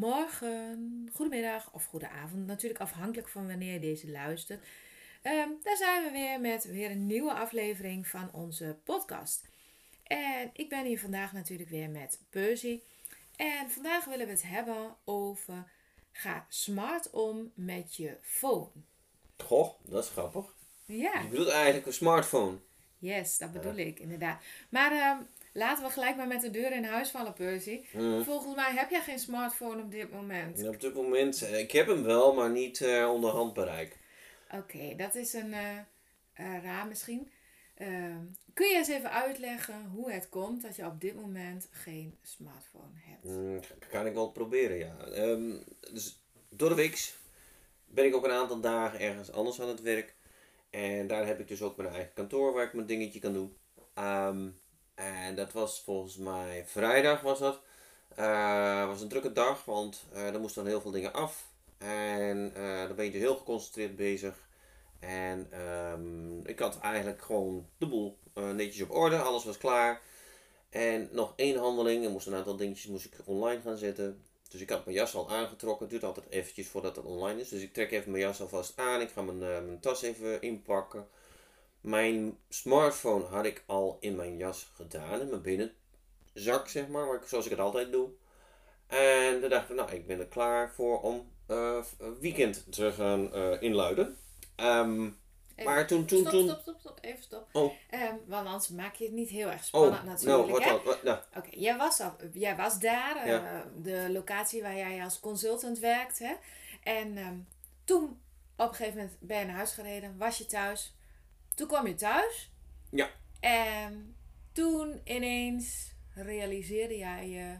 Goedemorgen, goedemiddag of goede avond. Natuurlijk afhankelijk van wanneer je deze luistert. Ehm, daar zijn we weer met weer een nieuwe aflevering van onze podcast. En ik ben hier vandaag natuurlijk weer met Percy. En vandaag willen we het hebben over ga smart om met je phone. Goh, dat is grappig. Ja, Je bedoelt eigenlijk een smartphone. yes, dat bedoel ik inderdaad. Maar ehm, laten we gelijk maar met de deur in huis vallen, Percy. Mhm. Volgens mij heb jij geen smartphone op dit moment. En op dit moment, eh, ik heb hem wel, maar niet eh, onder handbereik. Oké, dat is een eh, raar misschien. Ehm, kun je eens even uitleggen hoe het komt dat je op dit moment geen smartphone hebt? Mm, kan ik wel proberen, ja. Ehm, dus door de week ben ik ook een aantal dagen ergens anders aan het werk. En daar heb ik dus ook mijn eigen kantoor waar ik mijn dingetje kan doen. Ehm, en dat was volgens mij vrijdag was dat. Eh was een drukke dag, want eh er moesten dan heel veel dingen af. En eh, dan ben je dus heel geconcentreerd bezig. En ehm, ik had eigenlijk gewoon de boel netjes op orde. Alles was klaar. En nog één handeling. Er moest een aantal dingetjes moest ik online gaan zetten. Dus ik had mijn jas al aangetrokken. Het duurt altijd eventjes voordat het online is. Dus ik trek even mijn jas alvast aan. Ik ga mijn, mijn tas even inpakken. Mijn smartphone had ik al in mijn jas gedaan. In mijn binnenzak, zeg maar. Zoals ik het altijd doe. En dan dacht ik, nou, ik ben er klaar voor om eh, weekend te gaan eh, inluiden. Ehm, Even- maar toen, toen, stop, toen... stop, stop, stop, even stop. Oh. Ehm, want anders maak je het niet heel erg Oh, spannend natuurlijk. nou, wat hè? dan? Wat- nou, Oké, jij, was jij was daar, eh, de locatie waar jij als consultant werkt. Hè? En ehm, toen, op een gegeven moment, ben je naar huis gereden, was je thuis. Toen kwam je thuis. Ja. En toen ineens realiseerde jij je...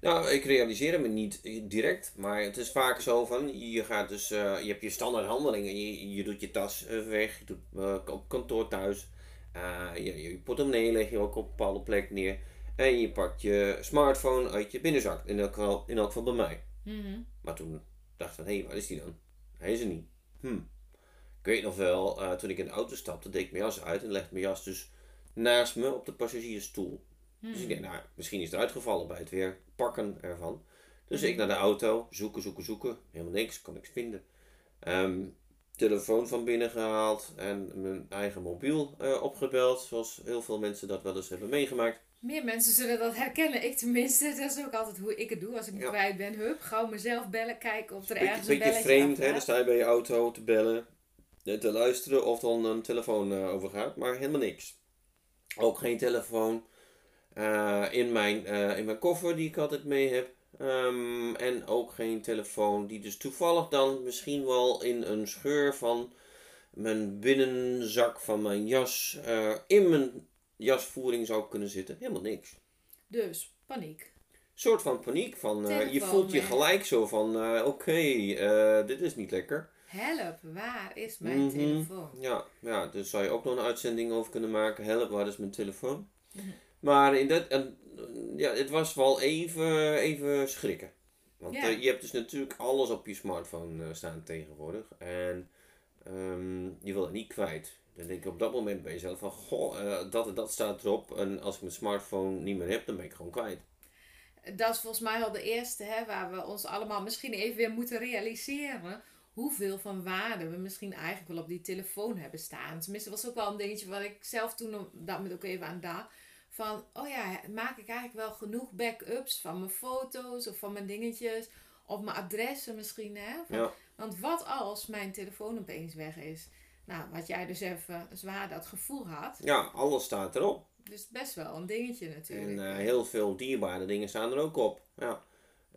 Nou, ik realiseer me niet direct, maar het is vaak zo van, je gaat dus, eh, je hebt je standaard handelingen, je, je doet je tas weg, je doet eh, op kantoor thuis, eh, je, je portemonnee leg je ook op een bepaalde plek neer en je pakt je smartphone uit je binnenzak, in elk geval, in elk geval bij mij. Mhm. Maar toen dacht ik van, hé, hey, waar is die dan? Hij is er niet. Hm. Ik weet nog wel, eh, toen ik in de auto stapte, deed ik mijn jas uit en legde mijn jas dus naast me op de passagiersstoel. Dus ik denk, nou, misschien is het eruit gevallen bij het weer pakken ervan. Dus ik naar de auto, zoeken, zoeken, zoeken. Helemaal niks, kon niks vinden. Ehm, telefoon van binnen gehaald en mijn eigen mobiel eh, opgebeld. Zoals heel veel mensen dat wel eens hebben meegemaakt. Meer mensen zullen dat herkennen. Ik tenminste. Dat is ook altijd hoe ik het doe als ik Ja. kwijt ben. Hup, gauw mezelf bellen, kijken of er Beetje, ergens een beetje belletje vreemd, hè? Dan sta je bij je auto te bellen, te luisteren of dan een telefoon eh, overgaat. Maar helemaal niks. Ook geen telefoon eh, in, mijn, eh, in mijn koffer die ik altijd mee heb. Ehm, en ook geen telefoon die dus toevallig dan misschien wel in een scheur van mijn binnenzak van mijn jas in mijn jasvoering zou kunnen zitten. Helemaal niks. Dus, paniek. soort van paniek. Van, je voelt je gelijk zo van, oké, dit is niet lekker. Help, waar is mijn Mhm. telefoon? Ja, ja, dus zou je ook nog een uitzending over kunnen maken. Help, waar is mijn telefoon? Mhm. Maar in dat, en, ja, het was wel even, even schrikken. Want Ja. eh, je hebt dus natuurlijk alles op je smartphone eh, staan tegenwoordig. En ehm, je wil het niet kwijt. Dan denk ik op dat moment bij jezelf van, goh, eh, dat en dat staat erop. En als ik mijn smartphone niet meer heb, dan ben ik gewoon kwijt. Dat is volgens mij al de eerste hè, waar we ons allemaal misschien even weer moeten realiseren. Hoeveel van waarde we misschien eigenlijk wel op die telefoon hebben staan. Tenminste, was ook wel een dingetje wat ik zelf toen dat moment ook even aan dacht. Van, oh ja, maak ik eigenlijk wel genoeg backups van mijn foto's of van mijn dingetjes. Of mijn adressen misschien, hè. Van- Ja. Want wat als mijn telefoon opeens weg is? Nou, wat jij dus even zwaar dat gevoel had. Ja, alles staat erop. Dus best wel een dingetje natuurlijk. En eh, heel veel dierbare dingen staan er ook op. Ja.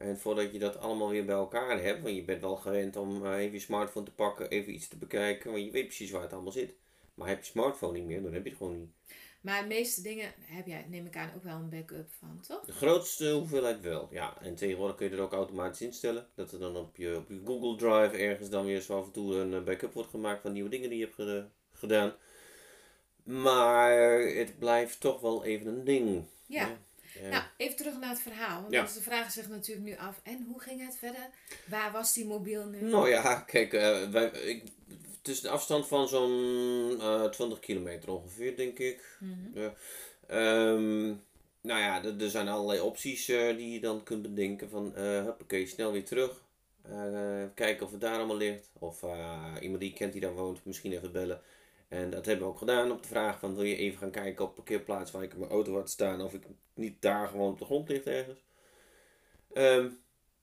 En voordat je dat allemaal weer bij elkaar hebt, want je bent wel gewend om eh, even je smartphone te pakken, even iets te bekijken, want je weet precies waar het allemaal zit. Maar heb je smartphone niet meer, dan heb je het gewoon niet. Maar de meeste dingen heb jij, neem ik aan, ook wel een backup van, toch? De grootste hoeveelheid wel, ja. En tegenwoordig kun je er ook automatisch instellen. Dat er dan op je, op je Google Drive ergens dan weer zo af en toe een eh, backup wordt gemaakt van nieuwe dingen die je hebt gedaan. Maar het blijft toch wel even een ding. Ja. Ja. Nou, even terug naar het verhaal. Want Ja. ze vragen zich natuurlijk nu af. En hoe ging het verder? Waar was die mobiel nu? Nou ja, kijk, eh, wij, ik, het is een afstand van zo'n eh 20 kilometer ongeveer, denk ik. Ehm, nou ja, er, zijn allerlei opties eh, die je dan kunt bedenken. Van, eh hoppakee, snel weer terug. Kijken of het daar allemaal ligt. Of iemand die je kent die daar woont, misschien even bellen. En dat hebben we ook gedaan op de vraag van wil je even gaan kijken op parkeerplaats waar ik mijn auto had staan. Of ik niet daar gewoon op de grond ligt ergens. Ehm,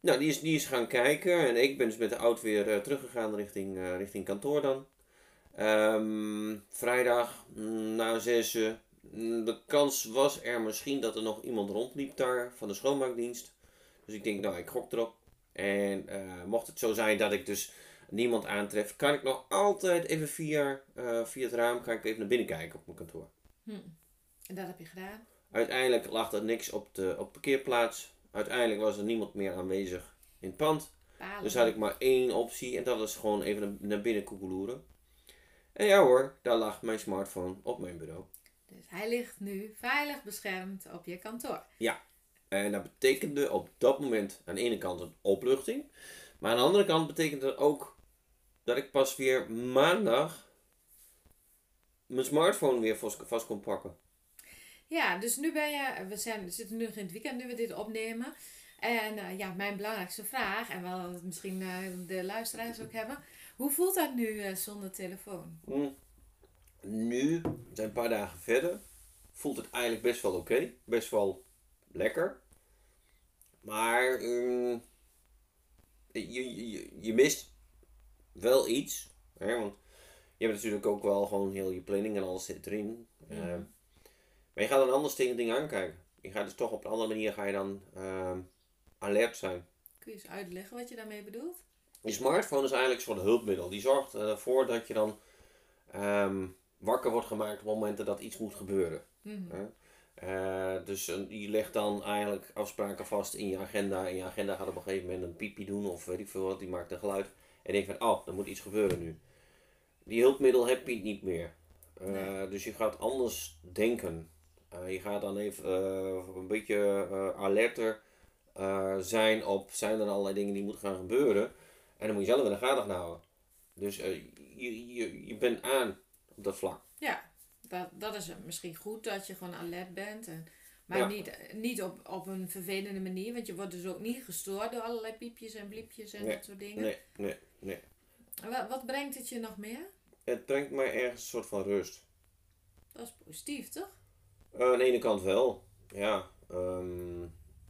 nou, die is, die is gaan kijken. En ik ben dus met de auto weer eh, teruggegaan richting, eh, richting kantoor dan. Ehm, vrijdag mm, na zes. mm, de kans was er misschien dat er nog iemand rondliep daar van de schoonmaakdienst. Dus ik denk, nou, ik gok erop. En eh, mocht het zo zijn dat ik dus niemand aantref, kan ik nog altijd even via, eh, via het raam kan ik even naar binnen kijken op mijn kantoor. Hm. En dat heb je gedaan. Uiteindelijk lag er niks op de op parkeerplaats. Uiteindelijk was er niemand meer aanwezig in het pand. Dus had ik maar één optie en dat is gewoon even naar- binnen koekeloeren. En ja hoor, daar lag mijn smartphone op mijn bureau. Dus hij ligt nu veilig beschermd op je kantoor. En dat betekende op dat moment aan de ene kant een opluchting. Maar aan de andere kant betekende dat ook dat ik pas weer maandag mijn smartphone weer vast, kon pakken. Ja, dus nu ben je, we, zijn, we zitten nu nog in het weekend nu we dit opnemen. En eh, ja, mijn belangrijkste vraag, en wel misschien eh, de luisteraars ook hebben. Hoe voelt dat nu eh, zonder telefoon? Hm. Nu, we zijn een paar dagen verder, voelt het eigenlijk best wel oké. Best wel lekker. Maar ehm, je, je, je mist wel iets. Hè? Want je hebt natuurlijk ook wel gewoon heel je planning en alles zit erin. Mhm. Ehm, maar je gaat dan anders tegen dingen aankijken. Je gaat dus toch op een andere manier ga je dan ehm, alert zijn. Kun je eens uitleggen wat je daarmee bedoelt? Je smartphone is eigenlijk een soort hulpmiddel. Die zorgt ervoor dat je dan ehm, wakker wordt gemaakt op momenten dat iets moet gebeuren. Mhm. Eh, dus je legt dan eigenlijk afspraken vast in je agenda. En je agenda gaat op een gegeven moment een piepje doen of weet ik veel wat. Die maakt een geluid. En denkt van, oh, er moet iets gebeuren nu. Die hulpmiddel heb je niet meer. Eh, Nee. Dus je gaat anders denken. Eh, je gaat dan even een beetje alerter zijn op, zijn er allerlei dingen die moeten gaan gebeuren. En dan moet je zelf in de gaten houden. Dus je, je, je bent aan op dat vlak. Ja, dat, dat is misschien goed dat je gewoon alert bent. En, maar Ja. niet, niet op, op een vervelende manier, want je wordt dus ook niet gestoord door allerlei piepjes en bliepjes en Nee, dat soort dingen. Nee, nee, nee. Wat, wat brengt het je nog meer? Het brengt mij ergens een soort van rust. Dat is positief, toch? Eh, aan de ene kant wel. Ja. ehm,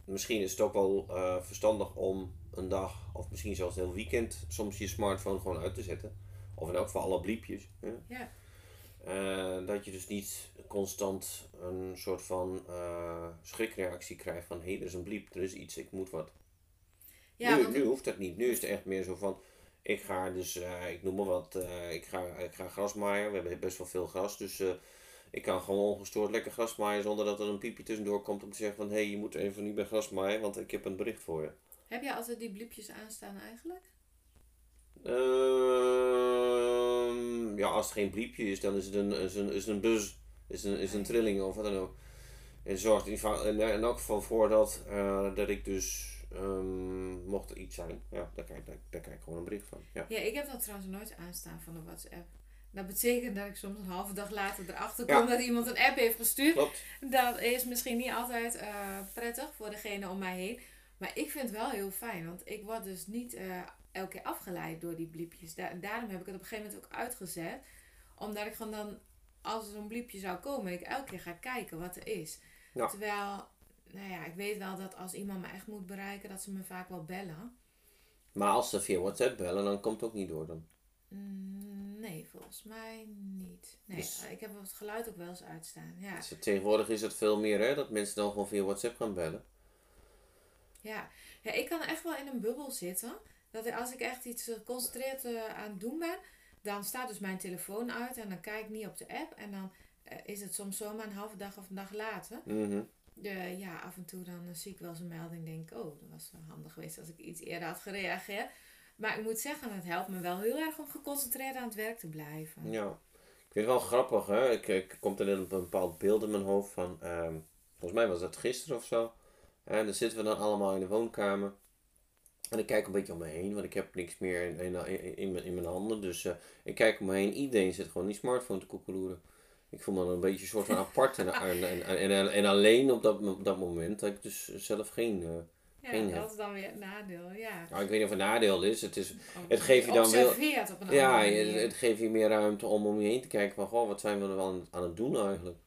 misschien is het ook wel eh, verstandig om een dag of misschien zelfs een heel weekend soms je smartphone gewoon uit te zetten. Of in elk geval alle bliepjes. Ja. Eh, dat je dus niet constant een soort van eh, schrikreactie krijgt van hé, hey, er is een bliep, er is iets, ik moet wat. Ja, nu, want- nu hoeft dat niet. Nu is het echt meer zo van, ik ga dus, eh, ik noem maar wat, ik, ga, ik ga gras maaien. We hebben best wel veel gras, dus ik kan gewoon ongestoord lekker gras maaien zonder dat er een piepje tussendoor komt om te zeggen van, hé, hey, je moet even niet bij gras maaien, want ik heb een bericht voor je. Heb je altijd die bliepjes aanstaan eigenlijk? Ehm, ja, als het geen bliepje is, dan is het een, is een, is een buzz, is een, is een trilling of wat dan ook. En zorgt in, in, in elk geval voor dat, eh, dat ik dus, ehm, mocht er iets zijn, ja, daar krijg, daar, daar krijg ik gewoon een bericht van. Ja. Ja, ik heb dat trouwens nooit aanstaan van de WhatsApp. Dat betekent dat ik soms een halve dag later erachter Ja. kom dat iemand een app heeft gestuurd. Klopt. Dat is misschien niet altijd eh, prettig voor degene om mij heen. Maar ik vind het wel heel fijn. Want ik word dus niet eh, elke keer afgeleid door die bliepjes. Da- daarom heb ik het op een gegeven moment ook uitgezet. Omdat ik gewoon dan, als er zo'n bliepje zou komen, ik elke keer ga kijken wat er is. Ja. Terwijl, nou ja, ik weet wel dat als iemand me echt moet bereiken, dat ze me vaak wel bellen. Maar als ze via WhatsApp bellen, dan komt het ook niet door dan. Mm, nee, volgens mij niet. Nee, Dus- ik heb het geluid ook wel eens uitstaan. Ja, Dus tegenwoordig is het veel meer hè, dat mensen dan gewoon via WhatsApp gaan bellen. ja. ja, ik kan echt wel in een bubbel zitten. Dat als ik echt iets geconcentreerd eh, aan het doen ben, dan staat dus mijn telefoon uit en dan kijk ik niet op de app. En dan eh, is het soms zomaar een halve dag of een dag later. Mhm. Ja, af en toe dan eh, zie ik wel eens een melding en denk ik, oh, dat was wel handig geweest als ik iets eerder had gereageerd. Maar ik moet zeggen, het helpt me wel heel erg om geconcentreerd aan het werk te blijven. Ja. Ik vind het wel grappig, hè. Ik, ik komt er een bepaald beeld in mijn hoofd van, ehm, volgens mij was dat gisteren of zo. En dan zitten we dan allemaal in de woonkamer. En ik kijk een beetje om me heen, want ik heb niks meer in, in, in, in mijn, in mijn handen. Dus eh, ik kijk om me heen. Iedereen zit gewoon die smartphone te koekeloeren. Ik voel me dan een beetje een soort van apart en, en, en, en, en, en alleen op dat, op dat moment. Dat ik dus zelf geen... eh, Ja, Geen dat is dan weer het nadeel, ja. nou, ik weet niet of het een nadeel is. Het is Oh, Het geeft je dan wel- Ja, het geeft je meer ruimte om om je heen te kijken van, goh, wat zijn we er wel aan, aan het doen eigenlijk?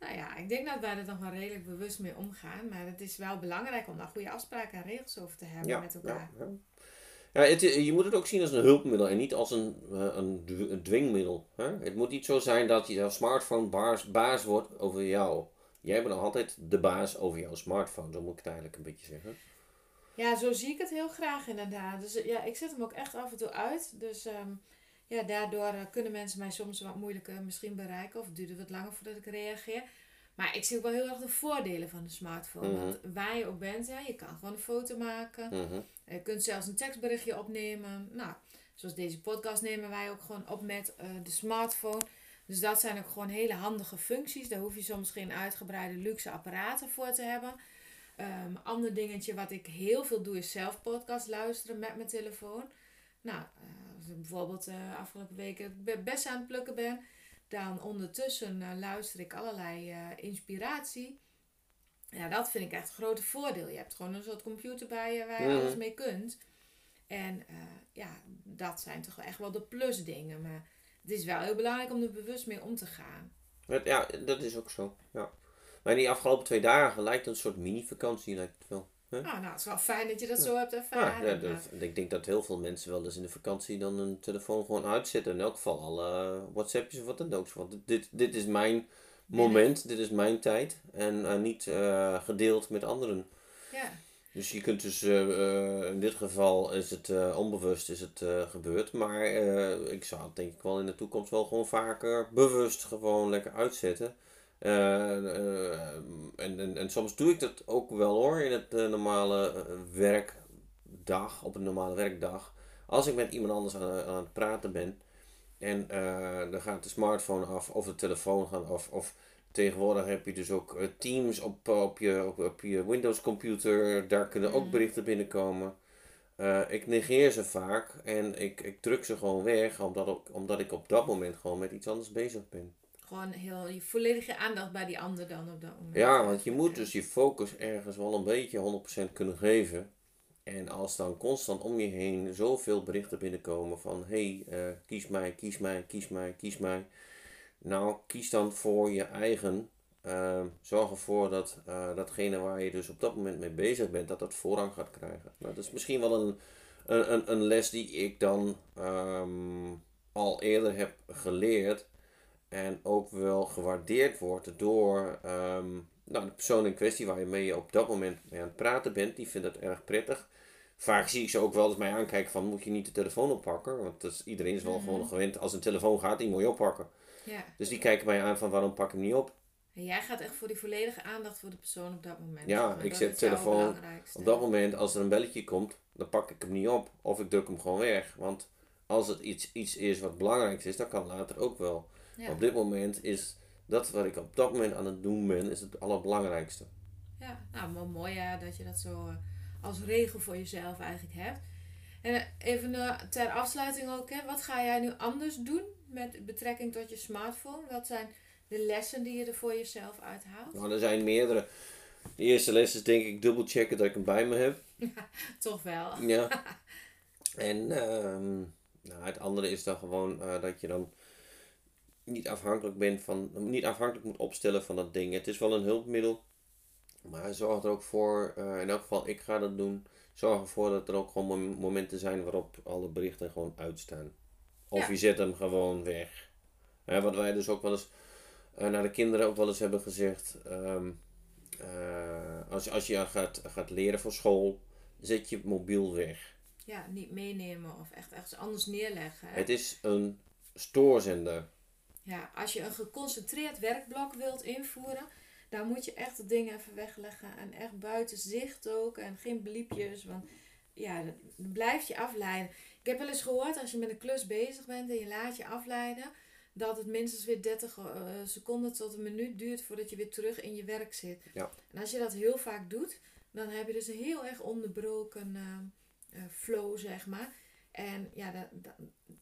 Nou ja, ik denk dat wij er nog wel redelijk bewust mee omgaan. Maar het is wel belangrijk om daar goede afspraken en regels over te hebben Ja, met elkaar. ja, ja. ja het, i- je moet het ook zien als een hulpmiddel en niet als een, eh, een, dw- een dwingmiddel. Hè? Het moet niet zo zijn dat je smartphone baas, baas wordt over jou. Jij bent nog altijd de baas over jouw smartphone, zo moet ik het eigenlijk een beetje zeggen. Ja, zo zie ik het heel graag inderdaad. Dus ja, ik zet hem ook echt af en toe uit. Dus ehm, ja, daardoor eh, kunnen mensen mij soms wat moeilijker misschien bereiken. Of het duurt wat langer voordat ik reageer. Maar ik zie ook wel heel erg de voordelen van de smartphone. Mhm. Want waar je ook bent, hè, je kan gewoon een foto maken. Mhm. Je kunt zelfs een tekstberichtje opnemen. Nou, zoals deze podcast nemen wij ook gewoon op met eh, de smartphone. Dus dat zijn ook gewoon hele handige functies. Daar hoef je soms geen uitgebreide luxe apparaten voor te hebben. Ehm ander dingetje wat ik heel veel doe is zelf podcast luisteren met mijn telefoon. Nou, eh, als ik bijvoorbeeld eh afgelopen weken be- best aan het plukken ben, dan ondertussen eh, luister ik allerlei inspiratie. Ja, dat vind ik echt een grote voordeel. Je hebt gewoon een soort computer bij je waar je Mhm. alles mee kunt. En ja, dat zijn toch echt wel de plusdingen. Maar het is wel heel belangrijk om er bewust mee om te gaan. Ja, dat is ook zo. Ja. Maar die afgelopen twee dagen lijkt het een soort mini-vakantie, lijkt het wel. Hè? Nou, nou, het is wel fijn dat je dat zo hebt Ja, ervaren. ja, dat- ik denk dat heel veel mensen wel eens in de vakantie dan hun telefoon gewoon uitzetten. In elk geval alle WhatsAppjes of wat dan ook. Want dit, dit is mijn moment, dit is mijn tijd. En eh, niet eh, gedeeld met anderen. ja. Dus je kunt dus, eh, in dit geval is het onbewust is het gebeurd. Maar ik zou het denk ik wel in de toekomst wel gewoon vaker bewust gewoon lekker uitzetten. Eh, eh, en, en, en soms doe ik dat ook wel hoor, in het eh, normale werkdag, op een normale werkdag. Als ik met iemand anders aan, aan het praten ben en dan gaat de smartphone af of de telefoon gaat af. Of tegenwoordig heb je dus ook Teams op, op, je, op, op je Windows computer, daar kunnen ook Mm. berichten binnenkomen. Ik negeer ze vaak en ik, ik druk ze gewoon weg, omdat, ik- omdat ik op dat moment gewoon met iets anders bezig ben. Gewoon heel je volledige aandacht bij die ander dan op dat moment. Ja, want je moet dus je focus ergens wel een beetje 100% kunnen geven. En als dan constant om je heen zoveel berichten binnenkomen van hé, hey, eh, kies mij, kies mij, kies mij, kies mij. Nou, kies dan voor je eigen. eh, zorg ervoor dat eh, datgene waar je dus op dat moment mee bezig bent, dat dat voorrang gaat krijgen. Nou, dat is misschien wel een, een, een, een les die ik dan ehm, al eerder heb geleerd. En ook wel gewaardeerd wordt door ehm, nou, de persoon in kwestie waar je mee op dat moment mee aan het praten bent. Die vindt het erg prettig. Vaak zie ik ze ook wel eens mij aankijken van moet je niet de telefoon oppakken. Want dat is, iedereen is wel Mhm. gewoon gewend als een telefoon gaat, die moet je oppakken. Ja. Dus die kijken mij aan van waarom pak ik hem niet op. En jij gaat echt voor die volledige aandacht voor de persoon op dat moment. Ja, maar. ik Dat zet jouw telefoon. Op dat moment als er een belletje komt, dan pak ik hem niet op. Of ik druk hem gewoon weg. Want als het iets, iets is wat belangrijk is, dan kan later ook wel. Ja. Op dit moment is dat wat ik op dat moment aan het doen ben, is het allerbelangrijkste. Ja, nou, maar mooi ja, dat je dat zo eh, als regel voor jezelf eigenlijk hebt. En eh, even eh, ter afsluiting ook, hè, wat ga jij nu anders doen met betrekking tot je smartphone? Wat zijn de lessen die je er voor jezelf uithaalt? Nou, er zijn meerdere. De eerste les is denk ik dubbel checken dat ik hem bij me heb. Toch wel. Ja. en ehm, nou, het andere is dan gewoon dat je dan niet afhankelijk bent van, niet afhankelijk moet opstellen van dat ding. Het is wel een hulpmiddel, maar zorg er ook voor, eh, in elk geval ik ga dat doen, zorg ervoor dat er ook gewoon mom- momenten zijn waarop alle berichten gewoon uitstaan. Of Ja. je zet hem gewoon weg. Hè, wat wij dus ook wel eens eh, naar de kinderen ook wel eens hebben gezegd. ehm, eh, als, als je gaat, gaat leren voor school, zet je mobiel weg. Ja, niet meenemen of echt ergens anders neerleggen. hè. Het is een stoorzender. Ja, als je een geconcentreerd werkblok wilt invoeren, dan moet je echt het ding even wegleggen. En echt buiten zicht ook. En geen bliepjes. Want ja, dat dat blijft je afleiden. Ik heb wel eens gehoord, als je met een klus bezig bent en je laat je afleiden, dat het minstens weer 30 eh, seconden tot een minuut duurt voordat je weer terug in je werk zit. Ja. En als je dat heel vaak doet, dan heb je dus een heel erg onderbroken eh, eh, flow, zeg maar. En ja, dan, dan,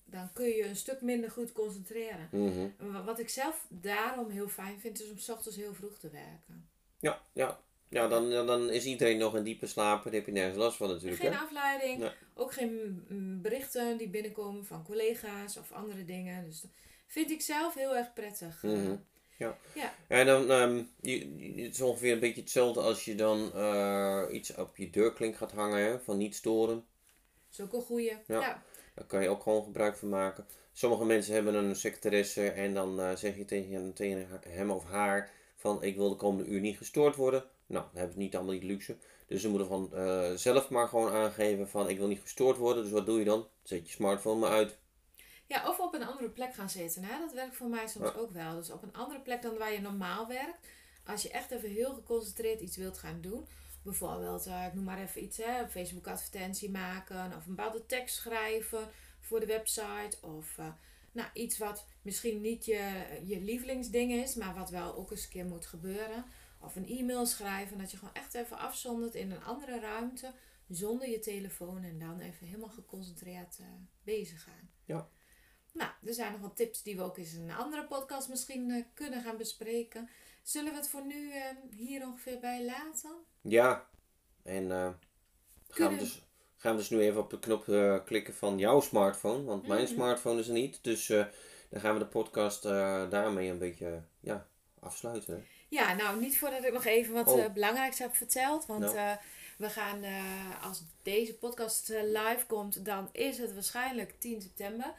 dan kun je je een stuk minder goed concentreren. Mhm. En wa- Wat ik zelf daarom heel fijn vind, is om 's ochtends heel vroeg te werken. Ja, ja. Ja, dan, dan is iedereen nog in diepe slaap. Daar heb je nergens last van natuurlijk. Geen Hè? afleiding, Nee. ook geen berichten die binnenkomen van collega's of andere dingen. Dus dat vind ik zelf heel erg prettig. Mhm. Ja. Ja. En dan, je, je- het is ongeveer een beetje hetzelfde als je dan eh, iets op je deurklink gaat hangen, hè, van niet storen. Is ook een goeie. Ja. Ja. Daar kan je ook gewoon gebruik van maken. Sommige mensen hebben een secretaresse en dan eh, zeg je tegen, tegen hem of haar van ik wil de komende uur niet gestoord worden. Nou, dan hebben ze niet allemaal die luxe. Dus ze moeten van eh, zelf maar gewoon aangeven van ik wil niet gestoord worden. Dus wat doe je dan? Zet je smartphone maar uit. Ja, of op een andere plek gaan zitten. Hè? Dat werkt voor mij soms Ja. ook wel. Dus op een andere plek dan waar je normaal werkt. Als je echt even heel geconcentreerd iets wilt gaan doen. Bijvoorbeeld, eh, ik noem maar even iets, hè, Facebook advertentie maken. Of een bepaalde tekst schrijven voor de website. Of eh, nou, iets wat misschien niet je, je lievelingsding is. Maar wat wel ook eens een keer moet gebeuren. Of een e-mail schrijven. Dat je gewoon echt even afzondert in een andere ruimte. Zonder je telefoon. En dan even helemaal geconcentreerd eh, bezig gaan. Ja. Nou, er zijn nog wat tips die we ook eens in een andere podcast misschien eh, kunnen gaan bespreken. Zullen we het voor nu eh, hier ongeveer bij laten? Ja. En eh, gaan, we dus, gaan we dus nu even op de knop eh, klikken van jouw smartphone. Want mijn Mhm. smartphone is er niet. Dus dan gaan we de podcast daarmee een beetje ja, afsluiten. hè. Ja, nou, niet voordat ik nog even wat Oh. belangrijks heb verteld. Want Nou. we gaan, als deze podcast live komt, dan is het waarschijnlijk 10 september.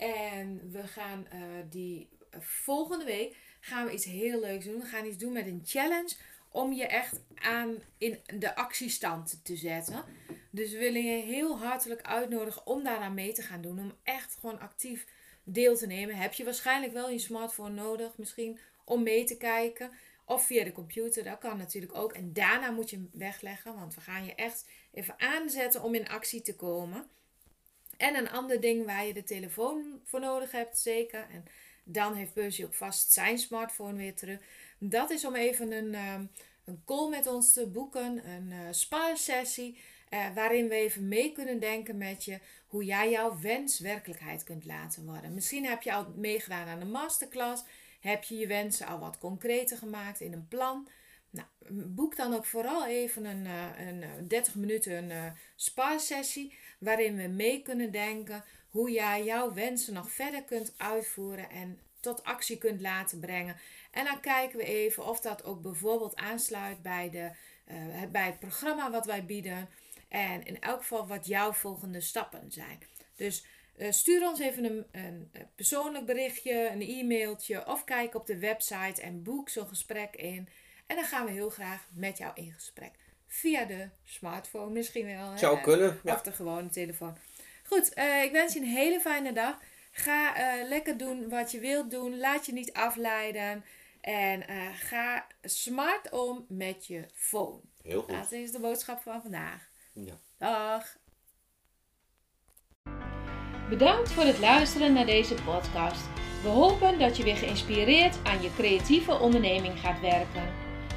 En we gaan eh, die eh, volgende week gaan we iets heel leuks doen. We gaan iets doen met een challenge om je echt aan in de actiestand te zetten. Dus we willen je heel hartelijk uitnodigen om daaraan mee te gaan doen. Om echt gewoon actief deel te nemen. Heb je waarschijnlijk wel je smartphone nodig misschien om mee te kijken. Of via de computer, dat kan natuurlijk ook. En daarna moet je hem wegleggen, want we gaan je echt even aanzetten om in actie te komen. En een ander ding waar je de telefoon voor nodig hebt, zeker. En dan heeft Percy ook vast zijn smartphone weer terug. Dat is om even een, ehm, een call met ons te boeken, een eh, waarin we even mee kunnen denken met je hoe jij jouw wens werkelijkheid kunt laten worden. Misschien heb je al meegedaan aan een masterclass. Heb je je wensen al wat concreter gemaakt in een plan? Nou, boek dan ook vooral even een, eh, een, eh, 30 minuten een sparsessie. Waarin we mee kunnen denken hoe jij jouw wensen nog verder kunt uitvoeren en tot actie kunt laten brengen. En dan kijken we even of dat ook bijvoorbeeld aansluit bij, de, eh, bij het programma wat wij bieden. En in elk geval wat jouw volgende stappen zijn. Dus eh, stuur ons even een, een, eh, persoonlijk berichtje, een e-mailtje of kijk op de website en boek zo'n gesprek in. En dan gaan we heel graag met jou in gesprek. Via de smartphone misschien wel. hè? Zou kunnen. Ja. Of de gewone telefoon. Goed, eh, ik wens je een hele fijne dag. Ga eh, lekker doen wat je wilt doen. Laat je niet afleiden. En eh, ga smart om met je phone. Heel goed. Dat is de boodschap van vandaag. Ja. Dag. Bedankt voor het luisteren naar deze podcast. We hopen dat je weer geïnspireerd aan je creatieve onderneming gaat werken.